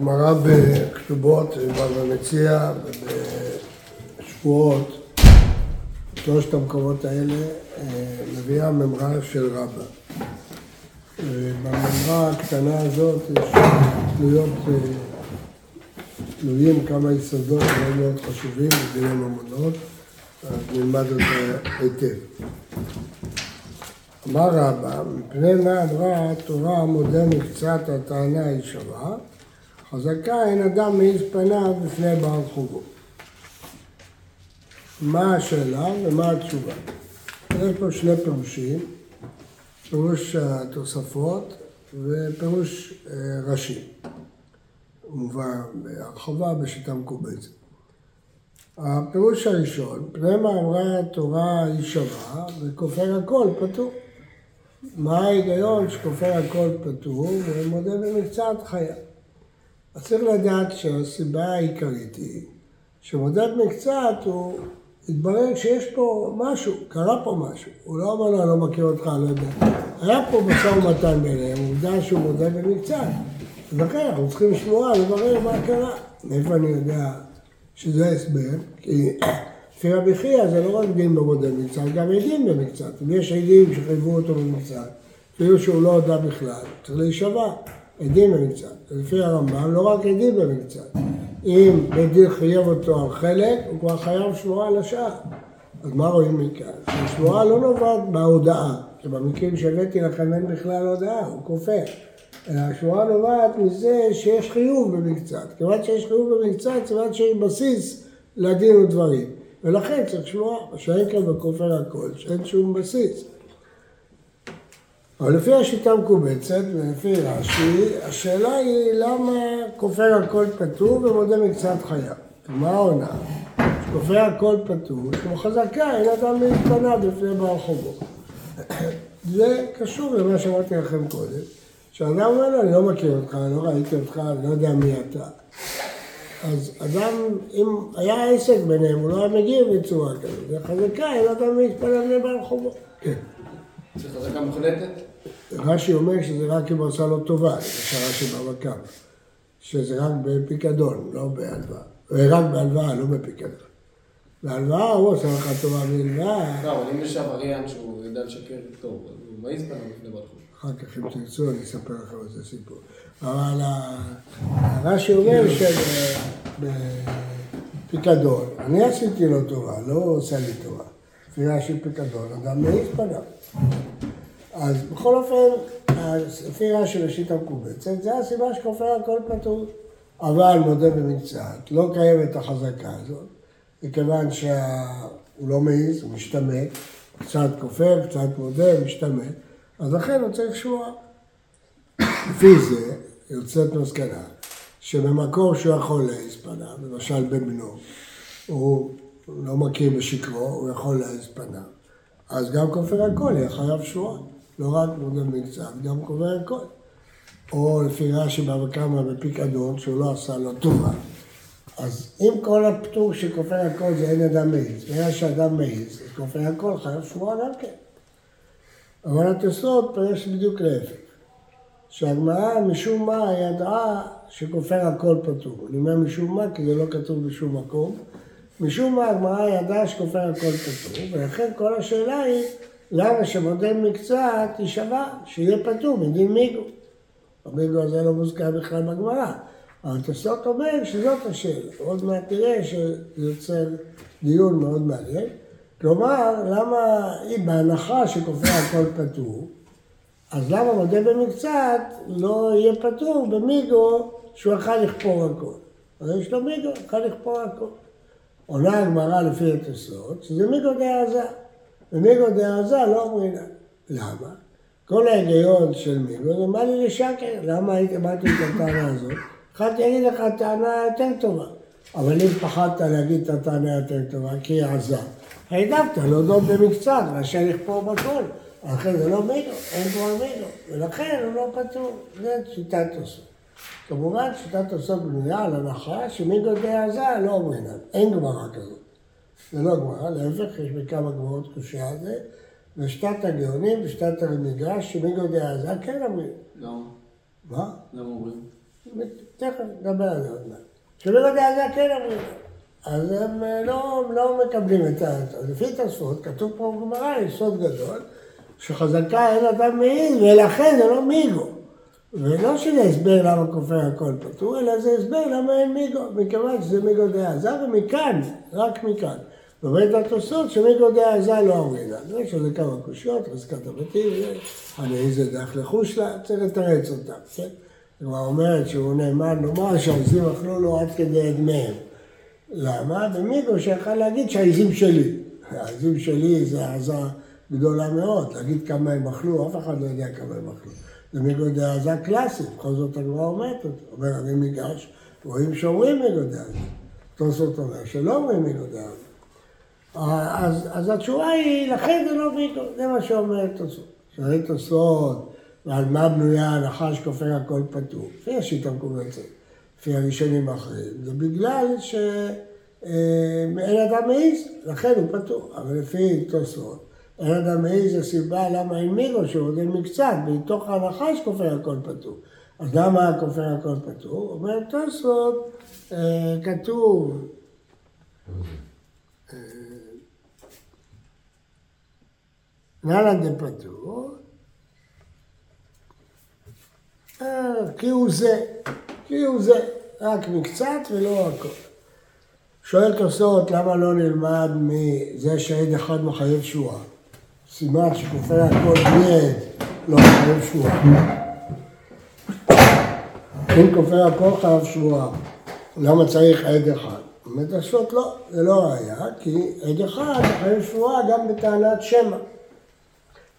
הגמרא בכתובות, בבא מציע, בשבועות, שלושת המקומות האלה, אה, מביאה ממרה של רבא. בממרה הקטנה הזאת יש תלויות, אה, תלויים כמה יסודות מאוד מאוד חשובים בדיני ממונות, אז נלמד אותה היטב. אמר רבא, מפני מה אמרה התורה מודה מקצת הטענה היא שווה, חזקה אין אדם מעיז פניו בפני בעל חובו. מה השאלה ומה התשובה? יש פה שני פירושים, פירוש התוספות ופירוש אה, ראשי. מובא בהרחבה בשיטה מקובצת. הפירוש הראשון, פני מה אמרה התורה שווה וכופר הכל פטור. מה ההיגיון שכופר הכל פטור ומודה במקצת חיה? אז צריך לדעת שהסיבה העיקרית היא שמודה במקצת הוא התברר שיש פה משהו, קרה פה משהו. הוא לא אמר לו, אני לא מכיר אותך, אני לא יודע. היה פה משא ומתן ביניהם, עובדה שהוא מודה במקצת. אז לכן אנחנו צריכים לשמוע, לברר מה קרה. מאיפה אני יודע שזה הסבר? כי לפי רבי חייא זה לא רק דין במודה במקצת, גם עדים במקצת. אם יש עדים שחייבו אותו במקצת, אפילו שהוא לא הודה בכלל, צריך להישבע. עדים במקצת. לפי הרמב"ם, לא רק עדים במקצת. אם בית דין חייב אותו על חלק, הוא כבר חייב שבועה על השאר. אז מה רואים מכאן? שהשבועה לא נובעת מההודעה, כי במקרים שהבאתי לכם אין בכלל הודעה, הוא כופר. אלא השבועה נובעת מזה שיש חיוב במקצת. כיוון שיש חיוב במקצת, כיוון שיש בסיס לדין ודברים. ולכן צריך שבועה, שאין כאן בכופר הכל, שאין שום בסיס. אבל לפי השיטה המקובצת ולפי רש"י, השאלה היא למה כופר הכל פטור ומודה מקצת חייו. מה העונה? שכופר הכל פטור, כמו חזקה, אין אדם להתפנה בפני בעל חובו. זה קשור למה שאמרתי לכם קודם, שאדם אומר לו, אני לא מכיר אותך, אני לא ראיתי אותך, אני לא יודע מי אתה. אז אדם, אם היה עסק ביניהם, הוא לא היה מגיע בצורה כזאת. זה חזקה, אין אדם להתפנה בפני בעל חובו. כן. זה חזקה מוחלטת? רש"י אומר שזה רק אם הוא עשה לו טובה, למשל רש"י קמא, שזה רק בפיקדון, לא בהלוואה. רק בהלוואה, לא בפיקדון. בהלוואה הוא עושה לך טובה בהלוואה. לא, אבל אם יש עבריין שהוא יודע לשקר טוב, אז הוא מעיז פניו לפני בעל אחר כך אם תרצו אני אספר לכם איזה סיפור. אבל רש"י אומר שבפיקדון, אני עשיתי לו טובה, לא עושה לי טובה. לפי רש"י פיקדון, אדם מעיז פניו. אז בכל אופן, לפי רש"י ראשית המקובצת, זה הסיבה שכופר הכל פטור. אבל מודה במקצת, לא קיימת החזקה הזאת, מכיוון שהוא לא מעז, הוא משתמט, קצת כופר, קצת מודה, משתמט, אז לכן הוא צריך שבועה. לפי זה יוצאת מסקנה שבמקום שהוא יכול להעז פניו, למשל בבנו, הוא לא מכיר בשקרו, הוא יכול להעז פניו, אז גם כופר הכל יהיה חייב שבועה. לא רק מודה מקצת, גם קובע הכל. או לפי רש"י בבא קמא בפיקדון, שהוא לא עשה לו טובה. אז אם כל הפטור שכופר הכל זה אין אדם מעיז, בגלל שאדם מעיז, אז כופר הכל חייב שבועה גם כן. אבל התוספות פירש בדיוק להפך. שהגמרא משום מה ידעה שכופר הכל פטור. אני אומר משום מה כי זה לא כתוב בשום מקום. משום מה הגמרא ידעה שכופר הכל פטור, ולכן כל השאלה היא למה שמודל מקצת יישבע, שיהיה פטור מדין מיגו. המיגו הזה לא מוזכר בכלל בגמרא. אבל תוספות אומר שזאת השאלה. עוד מעט תראה שזה יוצר דיון מאוד מעניין. כלומר, למה, אם בהנחה שכופר הכל פטור, אז למה מודה במקצת לא יהיה פטור במיגו שהוא יכל לכפור הכל? אז יש לו מיגו, יכל לכפור הכל. עונה הגמרא לפי התוספות, שזה מיגו דה עזה. ומיגו דעזה לא אומרים למה? כל ההיגיון של מיגו זה מה לי לשקר, למה הייתי באתי את הטענה הזאת? התחלתי להגיד לך טענה יותר טובה. אבל אם פחדת להגיד את הטענה יותר טובה, כי היא עזה, העדפת להודות במקצת, מאשר לכפור בכל. לכן זה לא מיגו, אין כבר מיגו, ולכן הוא לא פטור. זה שיטת תוספות. כמובן שיטת תוספות בנויה על הנחה שמיגו דעזה לא אומרים, אין גמרא כזאת. זה לא גמרא, להפך, יש בכמה גמרות קושייה על זה, ושיטת הגאונים ושיטת המדרש, שמיגו דעזה כן אומרים. למה? מה? למה אומרים? תכף נדבר על זה עוד מעט. שמיגו דעזה כן אמרו. אז הם אה, לא, לא מקבלים את ה... לפי תוספות, כתוב פה בגמרא, יסוד גדול, שחזקה אין אדם מעיד, ולכן זה לא מיגו. ולא שזה הסבר למה כופר הכל פטור, אלא זה הסבר למה אין מיגו, מכיוון שזה מיגו דעזה, ומכאן, רק מכאן. באמת התוספות שמיגו דעזה לא אמרינה. יש לזה כמה קושיות, חזקת הבתים, אני איזה דרך לחוש לה, צריך לתרץ אותם, כן? כבר אומרת שהוא נאמן לומר שהעזים אכלו לו עד כדי דמיהם. למה? במיגו שיכול להגיד שהעזים שלי. העזים שלי זה העזה גדולה מאוד, להגיד כמה הם אכלו, אף אחד לא יודע כמה הם אכלו. זה מיגו דעזה קלאסי, בכל זאת הגמרא אומרת אותו. אומר, אני ניגש, רואים שאומרים מיגו דעזה. תוספות אומר שלא אומרים מיגו דעזה. אז, אז התשובה היא, לכן זה לא מיגו, זה מה שאומר תוספות. שואל תוספות, ועל מה בנויה ההנחה שכופר הכל פטור. לפי השיטה המקובלת, לפי הראשונים האחרים, זה בגלל שאין אדם מעיז, לכן הוא פטור. אבל לפי תוספות, אין אדם מעיז הסיבה למה אין מיגו שהוא אין מקצת, מתוך ההנחה שכופר הכל פטור. אז למה כופר הכל פטור? אומר תוספות, אה, כתוב אה, נהלן דפטור, אה, כי הוא זה, כי הוא זה, רק מקצת ולא הכל. שואל תוספות למה לא נלמד מזה שעד אחד מחייב שועה. סימן שכופר הכל בלי עד לא מחייב שועה. אם כופר הכל חייב שועה, למה צריך עד אחד? תוספות לא, זה לא ראיה, כי עד אחד מחייב שועה גם בטענת שמא.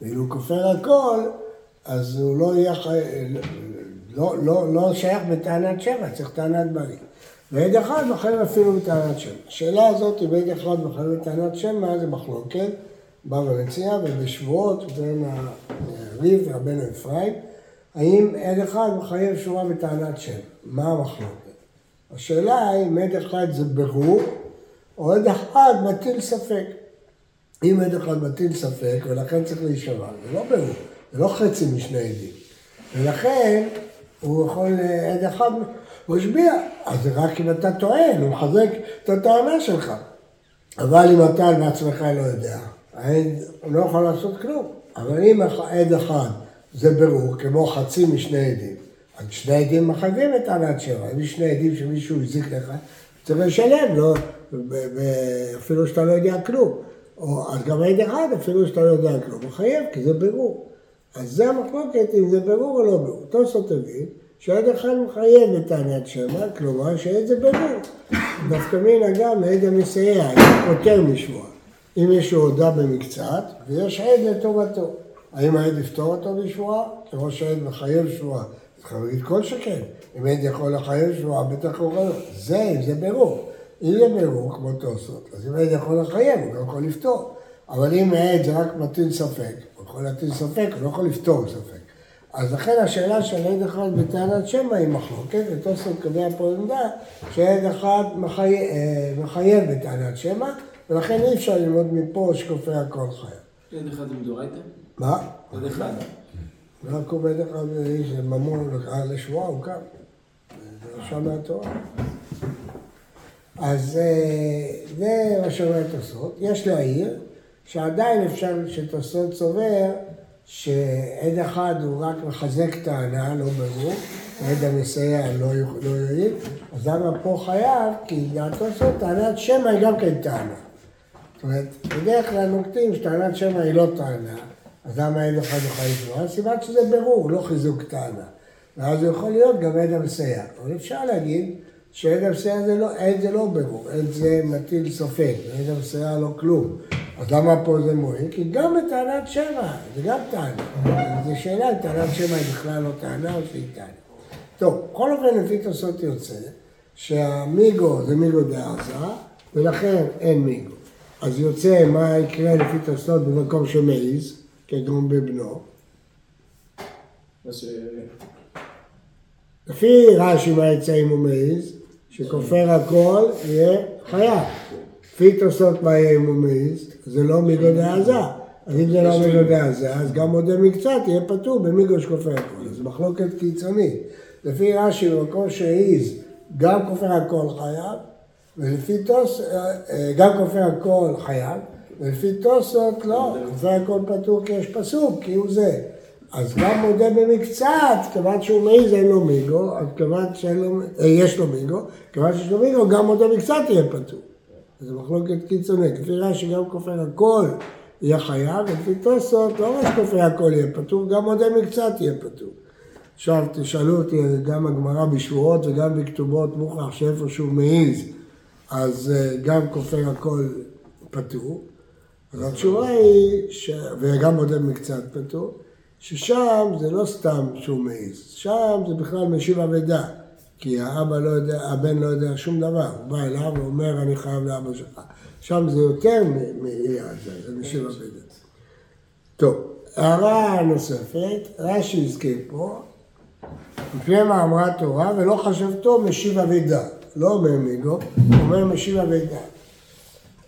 ואילו כופר הכל, אז הוא לא יהיה חי... לא, לא, לא שייך בטענת שבע, צריך טענת בריא. ועד אחד מחייב אפילו בטענת שמע. השאלה הזאת אם עד אחד מחייב בטענת שמע זה מחלוקת, בא ומציע, ובשבועות בין הריב ורבנו אפרים, האם עד אחד מחייב שורה בטענת שמע? מה המחלוקת? השאלה היא אם עד אחד זה ברור, או עד אחד מטיל ספק. אם עד אחד מטיל ספק, ולכן צריך להישמע, זה לא ברור, זה לא חצי משני עדים. ולכן הוא יכול, עד אחד משביע, אז זה רק אם אתה טוען, הוא מחזק את הטענה שלך. אבל אם אתה בעצמך לא יודע, העד, לא יכול לעשות כלום. אבל אם עד אחד זה ברור, כמו חצי משני עדים, אז שני עדים מחייבים את טענת שבע. אם יש שני עדים שמישהו הזיק לך, צריך לשלם, לא, אפילו שאתה לא יודע כלום. או אז גם עד אחד, אפילו שאתה לא יודע כלום, מחייב, כי זה ברור. אז זה המחלוקת אם זה ברור או לא ברור. תוספות הבין שעד אחד מחייב בטענת שמע, כלומר שעד זה ברור. דווקא מן גם עד המסייע, יותר משמוע. אם יש לו הודה במקצת, ויש עד לטובתו. האם העד יפתור אותו בשבועה? כמו שעד מחייב שבועה. צריך להגיד כל שכן. אם עד יכול לחייב שבועה, בטח הוא יכול... זה, אם זה ברור. אם זה ברור, כמו תוספות, אז אם עד יכול לחייב, הוא לא יכול לפתור. אבל אם העד זה רק מטיל ספק, הוא יכול להטיל ספק, הוא לא יכול לפתור ספק. אז לכן השאלה של עד אחד בטענת שמע היא מחלוקת, ותוספות קובע פה עמדה שעד אחד מחייב, מחייב בטענת שמע, ולכן אי אפשר ללמוד מפה שכופה הכל חייב. עד אחד זה מדורייתא? מה? עד אחד. רק עובד אחד איש ממון לשבועה, הוא קם. זה רשם מהתורה. אז זה מה שאומר תוספות. יש להעיר שעדיין אפשר שתוספות סובר שעד אחד הוא רק מחזק טענה, לא ברור, ועד המסייע לא, לא יועיל, אז למה פה חייב? כי דעתו זאת טענת שמע היא גם כן טענה. זאת אומרת, בדרך כלל נוקטים שטענת שמע היא לא טענה, אז למה עד אחד יכול לשמוע? הסיבה שזה ברור, לא חיזוק טענה. ואז הוא יכול להיות גם עד המסייע. אבל אפשר להגיד שעד המסייע זה לא, עד זה לא ברור, עד זה מטיל ספק, ועד המסייע לא כלום. אז למה פה זה מועיל? כי גם בטענת שמע, זה גם טענה. זו שאלה אם טענת שמע היא בכלל לא טענה או שהיא טענה. טוב, בכל אופן לפי תוספות יוצא שהמיגו זה מיגו דעזה, ולכן אין מיגו. אז יוצא מה יקרה לפי תוספות במקום שמעיז, כגון בבנו. ש... לפי רש"י מה יצא אם הוא מעיז, שכופר הכל יהיה חייב. לפי תוספות מה יהיה אם הוא מעיז, זה לא מיגו דעזה. אז אם זה לא מיגו דעזה, אז גם מודה מקצת יהיה פטור במיגו שכופר הכל. אז מחלוקת קיצונית. לפי רש"י במקום שהעיז גם כופר הכל חייב, ולפי תוס, אה, אה, גם כופר הכל חייב, ולפי תוספות לא, כופר הכל פטור כי יש פסוק, כי הוא זה. אז גם מודה במקצת, כיוון שהוא מעיז אין לו מיגו, אז כיוון שיש לו מיגו, כיוון שיש לו מיגו, גם מודה במקצת יהיה פטור. זו מחלוקת קיצונית. לפי רש"י גם כופר הכל יהיה חייב, ולפי תוספות לא רק כופר הכל יהיה פטור, גם מודה מקצת יהיה פטור. עכשיו תשאלו אותי, גם הגמרא בשבועות וגם בכתובות מוכרח שאיפה שהוא מעיז, אז אה, גם כופר הכל פטור. אז התשובה היא, ש... וגם מודה מקצת פטור, ששם זה לא סתם שהוא מעיז, שם זה בכלל משיב אבדה. כי האבא לא יודע, הבן לא יודע שום דבר, הוא בא אליו ואומר אני חייב לאבא שלך. שם זה יותר מאי הזה, זה משיב אבדה. טוב, הערה נוספת, רש"י הזכיר פה, מפני מה אמרה תורה ולא חשבתו משיב אבדה, לא אומר מיגו, אומר משיב אבדה.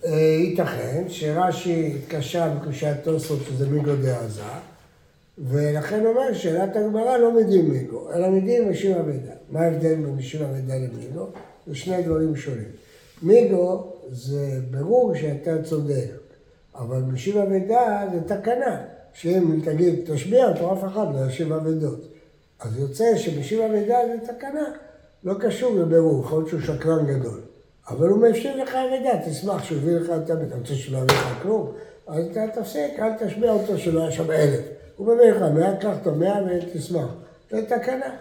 אה, ייתכן שרש"י התקשה בקושיית תוספות שזה מיגו דעזה, ולכן אומר שאלת הגמרא לא מדין מיגו, אלא מדין משיב אבדה. מה ההבדל בין משיב אבדה למיגו? זה שני דברים שונים. מיגו זה ברור שאתה צודק, אבל משיב אבדה זה תקנה, שאם תגיד תשביע אותו, אף אחד לא ישיב אבדות. אז יוצא שמשיב אבדה זה תקנה, לא קשור לבירור, יכול להיות שהוא שקרן גדול. אבל הוא משיב לך אבדה, תשמח שהוא הביא לך את המידע, אתה רוצה שלא יביא לך כלום? אז אתה תפסיק, אל תשביע אותו שלא היה שם אלף. הוא מביא לך מאה, קח את המאה ותשמח. זה תקנה.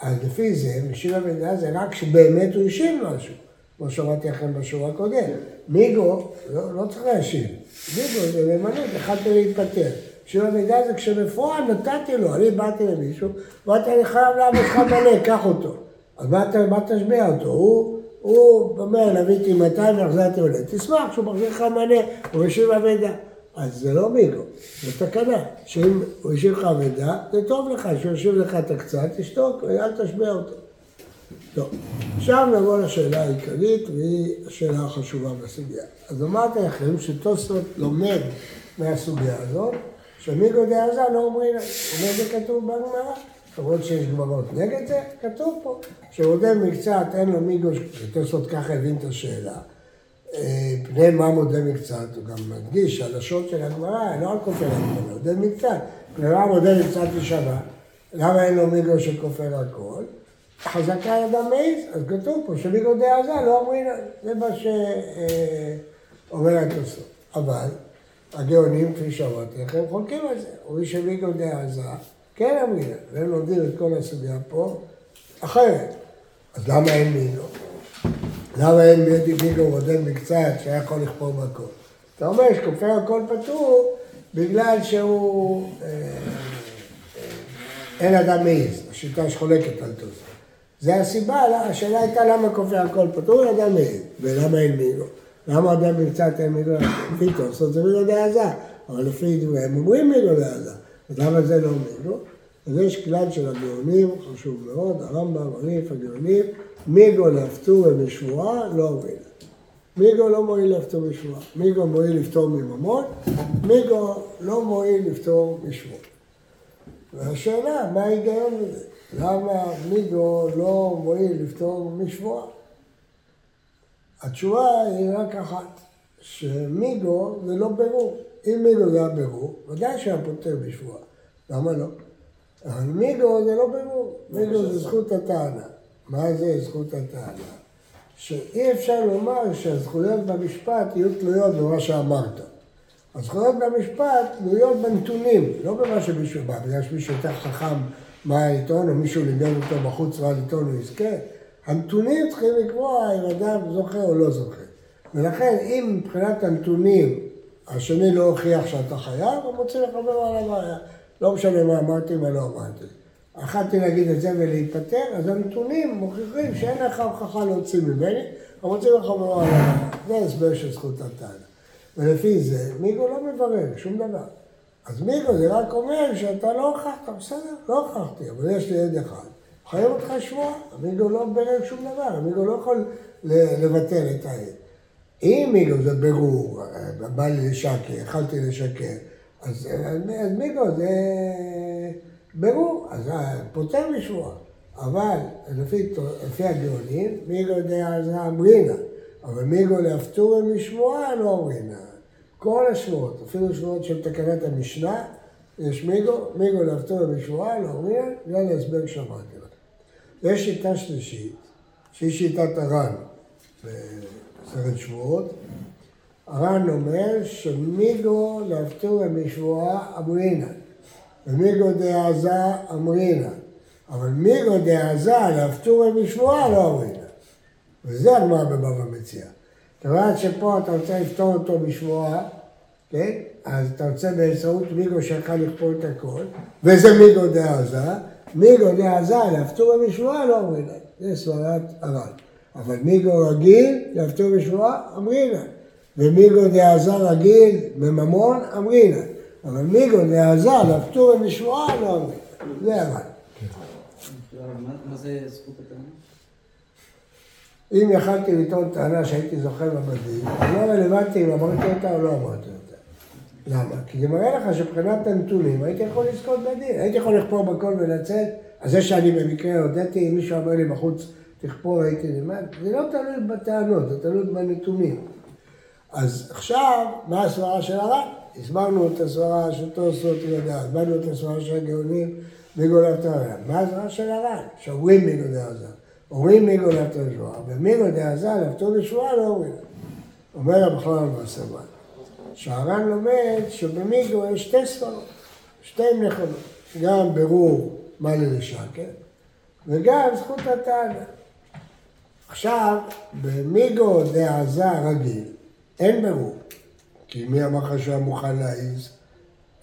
אז לפי זה, משיב המידע זה רק שבאמת הוא השיב משהו. כמו שאמרתי לכם בשיעור הקודם. מיגו, לא, לא צריך להשיב. מיגו זה למנות, יכלתי להתפטר. משיב המידע זה כשבפועל נתתי לו, אני באתי למישהו, ואמרתי אני חייב שלך מלא, קח אותו. אז מה תשביע אותו? הוא, הוא אומר, לוויתי 200 והחזרתי עולה. תשמח שהוא מחזיר לך מלא, הוא משיב המידע. אז זה לא מיגו, זה תקנה. שאם הוא השאיר לך אבדה, זה טוב לך, שהוא ישיב לך את הקצת, תשתוק, אל תשביע אותו. טוב, עכשיו נבוא לשאלה העיקרית, והיא השאלה החשובה בסוגיה. אז אמרתי לכם שטוסטות לומד מהסוגיה הזאת, שמיגו דעזה לא אומרים, אומר זה כתוב בגמרא, למרות שיש גמרות נגד זה, כתוב פה, שמודה מקצת אין לו מיגו, טוסטות ככה הבין את השאלה. פני מה מודה מקצת, הוא גם מדגיש שהלשון של הגמרא, לא על כופר הכל, מודה מקצת. פני מה מודה מקצת ושווה, למה אין לו מיגו של כופר הכל? חזקה ידם מעיז, אז כתוב פה שמיגו דעזה לא אומרים, זה מה שאומר התוספות. אבל הגאונים, כפי שאמרתי לכם, חולקים על זה. אומרים שמיגו דעזה כן אומרים, והם לומדים את כל הסוגיה פה אחרת. אז למה אין מיגו? למה אין בידי ביגו מודל מקצת שהיה יכול לכפור בכל? אתה אומר שכופר הכל פטור בגלל שהוא אה, אה, אין אדם מעיז, השיטה שחולקת על תוספות. זה הסיבה, השאלה הייתה למה כופר הכל פטור, אדם מעיז, ולמה אין מיגו? למה אדם מקצת אין מיגו? לפי תוספות זה מיגו דעזה, אבל לפי דבריהם אומרים מיגו דעזה, אז למה זה לא מיגו? אז יש כלל של הגאונים, חשוב מאוד, הרמב"ם, הריף, הגאונים, מיגו להפטור ובשבועה לא הוביל. מיגו לא מועיל להפטור בשבועה. מיגו מועיל לפטור מממון, מיגו לא מועיל לפטור משבועה. והשאלה, מה ההיגיון בזה? למה מיגו לא מועיל לפטור משבועה? התשובה היא רק אחת, שמיגו זה לא ברור. אם מיגו זה ודאי שהיה פותר בשבועה. למה לא? אבל מיגו זה לא ברור. מיגו זה זכות הטענה. מה זה זכות הטענה? שאי אפשר לומר שהזכויות במשפט יהיו תלויות במה שאמרת. הזכויות במשפט תלויות בנתונים, לא במה שמישהו בא, בגלל שמישהו יותר חכם מה העיתון, או מישהו לימד אותו בחוץ מה העיתון הוא יזכה. הנתונים צריכים לקבוע אם אדם זוכר או לא זוכר. ולכן אם מבחינת הנתונים השני לא הוכיח שאתה חייב, הוא מוציא לחברו על הבעיה. לא משנה מה אמרתי ומה לא אמרתי. יכלתי להגיד את זה ולהיפטר, אז הנתונים מוכיחים שאין לך הוכחה להוציא ממני, אבל מוציא לחברו על הבעיה. זה הסבר של זכות הטענה. ולפי זה, מיגו לא מברר שום דבר. אז מיגו זה רק אומר שאתה לא הוכחת, בסדר, לא הוכחתי, אבל יש לי עד אחד. חייב אותך שבועה, המיגו לא ברר שום דבר, המיגו לא יכול לבטל את העד. אם מיגו זה ברור, בא לי לשקר, יכלתי לשקר, אז, אז מיגו זה ברור, אז פותר משבועה. אבל לפי, לפי הגאונים, מיגו דעזרא אמרינא, אבל מיגו להפטורי משמועה לא אמרינא. כל השמועות, אפילו שמועות של תקנת המשנה, יש מיגו, מיגו להפטורי משמועה לא אמרינא, זה להסבר שאמרתי לך. יש שיטה שלישית, שהיא שיטת הר"ן בסרט שבועות. הר"ן אומר שמיגו להפטורי משמועה אמרינא, ומיגו דעזה אמרינא. אבל מיגו דעזה להפטורי משמועה לא אמרינא. וזה הגמרא בבבא מציע. אתה רואה שפה אתה רוצה לפתור אותו בשבועה, כן? אז אתה רוצה באמצעות מיגו שיכול לכפור את הכל, וזה מיגו דעזה, מיגו דעזה להפטורי משבועה לא אמרינא. זה סברת הר"ן. אבל מיגו רגיל להפטור בשבועה אמרינא. ומיגו דעזה רגיל בממון אמרינא. אבל מיגו דעזה להפטור בשבועה לא אמרינא. זה הר"ן. מה זה זכות הטענה? אם יכלתי לטעון טענה שהייתי זוכר בבדים, זה לא רלוונטי אם אמרתי אותה או לא אמרתי אותה. למה? כי זה מראה לך שמבחינת הנתונים הייתי יכול לזכות בדין, הייתי יכול לכפור בכל ולצאת, אז זה שאני במקרה הודיתי, אם מישהו אומר לי בחוץ תכפור הייתי נלמד, זה לא תלוי בטענות, זה תלוי בנתונים. אז עכשיו, מה הסברה של הר"ן? הסברנו את הסברה של תוספות ידע, הסברנו את הסברה של הגאונים מגולת הר"ן. מה הסברה של הר"ן? שאומרים מגולי עזה. אומרים מגולת השבועה, ומגולי עזה לפתור לשבועה לא אומרים. אומר הבכלול בסבן, שהר"ן לומד שבמיגו יש שתי סברות, שתיהן נכונות, גם ברור מה ללשקר, וגם זכות הטענה. עכשיו, במיגו דעזה רגיל, אין ברור, כי מי אמר לך שהיה מוכן להעיז?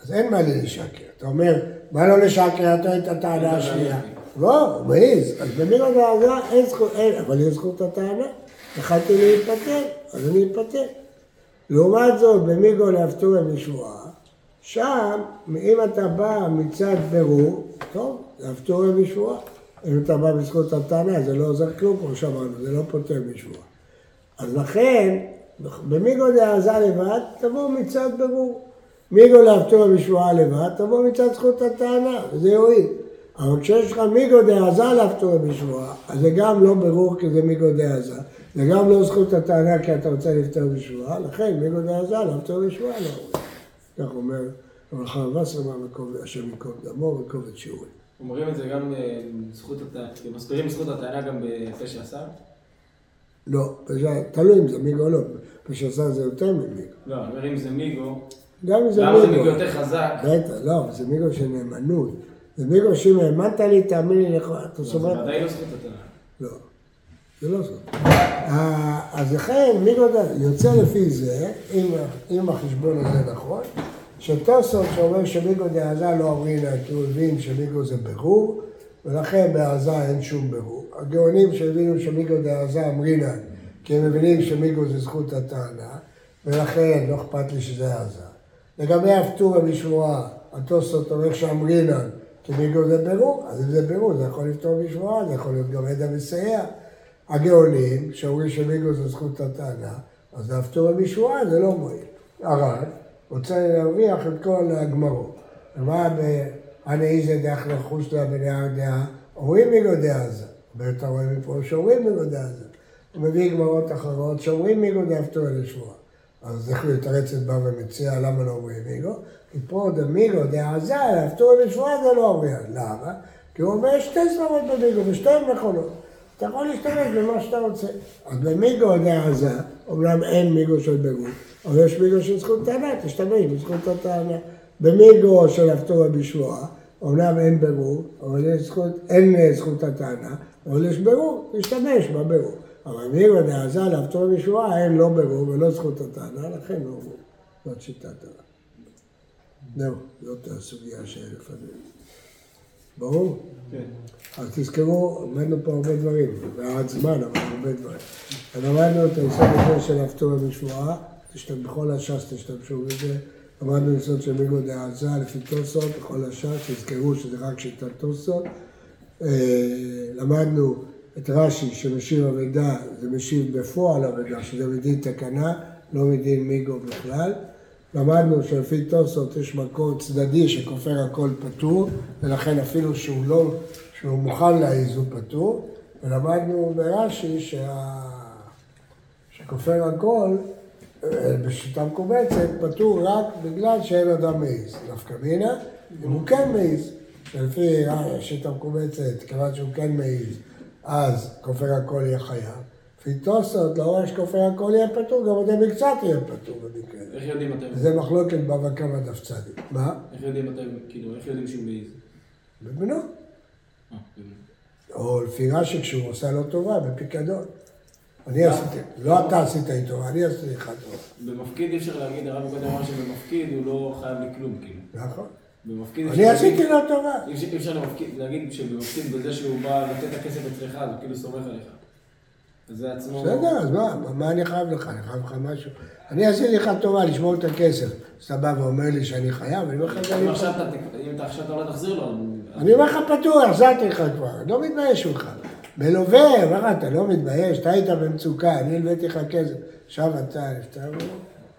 אז אין מה לי לשקר. אתה אומר, מה לא לשקר? אתה את הטענה השנייה. לא, הוא מעיז. אז במיגו דעזה אין זכות, אין, אבל יש זכות הטענה. יכלתי להתפטר, אז אני אתפטר. לעומת זאת, במיגו להפטורי משבועה, שם, אם אתה בא מצד ברור, טוב, להפטורי משבועה. אם אתה בא בזכות הטענה, זה לא עוזר כלום, כמו שאמרנו, זה לא פותר משבועה. אז לכן, במיגו דעזה לבד, תבוא מצד ברור. מיגו להפטור משבועה לבד, תבוא מצד זכות הטענה, וזה יועיל. אבל כשיש לך מיגו דעזה להפטור בשבועה, אז זה גם לא ברור כי זה מיגו דעזה, זה גם לא זכות הטענה כי אתה רוצה לפטור בשבועה, לכן מיגו דעזה להפטור בשבועה לא רואים. כך אומר רחב וסרמן, השם ייקום דמו וכובד שיעורים. אומרים את זה גם אה, זכות הטענה, מסבירים זכות הטענה גם בפה שעשה? לא, תלוי אם זה מיגו או לא, פשע זה יותר ממיגו. לא, אני אומר אם זה מיגו, גם אם זה למה זה מיגו. מיגו יותר חזק? בטח, לא, זה מיגו של נאמנות. זה מיגו שאם האמנת לי, תאמין לי, לך- אתה זה סובל? ודאי לא זכות הטענה. לא, זה לא זאת. אה, אז לכן, מיגו יוצא לפי זה, אם החשבון הזה נכון, שטוסות שאומר שמיגו דעזה לא אמרינא, כי הוא הבין שמיגו זה ברור, ולכן בעזה אין שום ברור. הגאונים שהבינו שמיגו דעזה אמרינא, כי הם מבינים שמיגו זה זכות הטענה, ולכן לא אכפת לי שזה עזה. לגבי הפטורה בשבועה, התוספות אומר שאמרינן, כי מיגו זה ברור, אז אם זה ברור, זה יכול לפתור בשבועה, זה יכול להיות גם עדה מסייע. הגאונים, שאומרים שמיגו זה זכות הטענה, אז הפטורה בשבועה זה לא מועיל. הר"ן רוצה להרוויח את כל הגמרות. ומה ב"אנא איזה דרך לחוש לה בנהר דעה", אומרים מיגו דעזה. ואתה רואה מפה שאומרים מיגו דעזה. הוא מביא גמרות אחרות שאומרים מיגו דהפטורה לשבועה. אז איך הוא יתרץ את בא ומציע למה לא אומרים מיגו? כי פה דמיגו דעזה, להפטור לשבועה זה לא אומר. למה? כי הוא אומר שתי סברות במיגו ושתיהן נכונות. אתה יכול להשתמש במה שאתה רוצה. אז במיגו דעזה, אומנם אין מיגו של בירור, אבל יש מיגו של זכות טענה, תשתמש בזכות הטענה. במיגו של הפטור בשבועה, אומנם אין בירור, אבל יש זכות, אין אה, זכות הטענה, אבל יש בירור, תשתמש בבירור. אבל מיגו דעזה להפטור בשבועה אין לא בירור ולא זכות הטענה, לכן לא אומרים. זאת שיטת הרב. זהו, זאת הסוגיה שלפנינו. ברור? כן. אז תזכרו, למדנו פה הרבה דברים, ועד זמן, אבל הרבה דברים. למדנו את היסוד הזה של הפטור בשבועה, בכל הש"ס תשתמשו בזה. למדנו יסוד של מיגו דעזה לפי תוספות, בכל הש"ס, תזכרו שזה רק שיטת תוספות. אה, למדנו את רש"י שמשיב אבידה, זה משיב בפועל אבידה, שזה מדין תקנה, לא מדין מיגו בכלל. למדנו שלפי תוספות יש מקור צדדי שכופר הכל פטור, ולכן אפילו שהוא לא, שהוא מוכן להעיז הוא פטור, ולמדנו ברש"י שה... שכופר הכל בשיטה מקובצת פטור רק בגלל שאין אדם מעיז. נפקא מינה, אם הוא כן מעיז, שלפי השיטה המקובצת, כיוון שהוא כן מעיז, אז כופר הכל יהיה חייב. לפי תוספות, לאור שכופר הכל יהיה פטור, גם עוד מקצת יהיה פטור במקרה. איך יודעים מתי? זה מחלוקת בבא קמא דף צדיק. מה? איך יודעים מתי, כאילו, איך יודעים שהוא מעיז? בבנו. אה, כאילו. או לפי רש"י כשהוא עושה לו טובה, בפיקדון. אני עשיתי, לא אתה עשית איתו, אני עשיתי לך טובה. במפקיד אי אפשר להגיד, הרב קודם אמר שבמפקיד הוא לא חייב לי כלום, כאילו. נכון. במפקיד אני עשיתי לו טובה. אי אפשר- להגיד שבמפקיד בזה שהוא בא לתת את הכסף אצלך, אז הוא כאילו סומך עליך. אז זה עצמו... בסדר, אז מה, מה- אני חייב לך? אני חייב לך משהו. אני עשיתי לך טובה לשמור את הכסף. אז אתה בא ואומר לי שאני חייב, אני אומר לך, אם עכשיו אתה, עכשיו אתה לא תחזיר לו, אני אומר לך פתוח, החזרתי לך כבר, לא מתבייש ממך. מלווה, מה אתה לא מתבייש? אתה היית במצוקה, אני הלוויתי לך כסף. עכשיו אתה נפטר,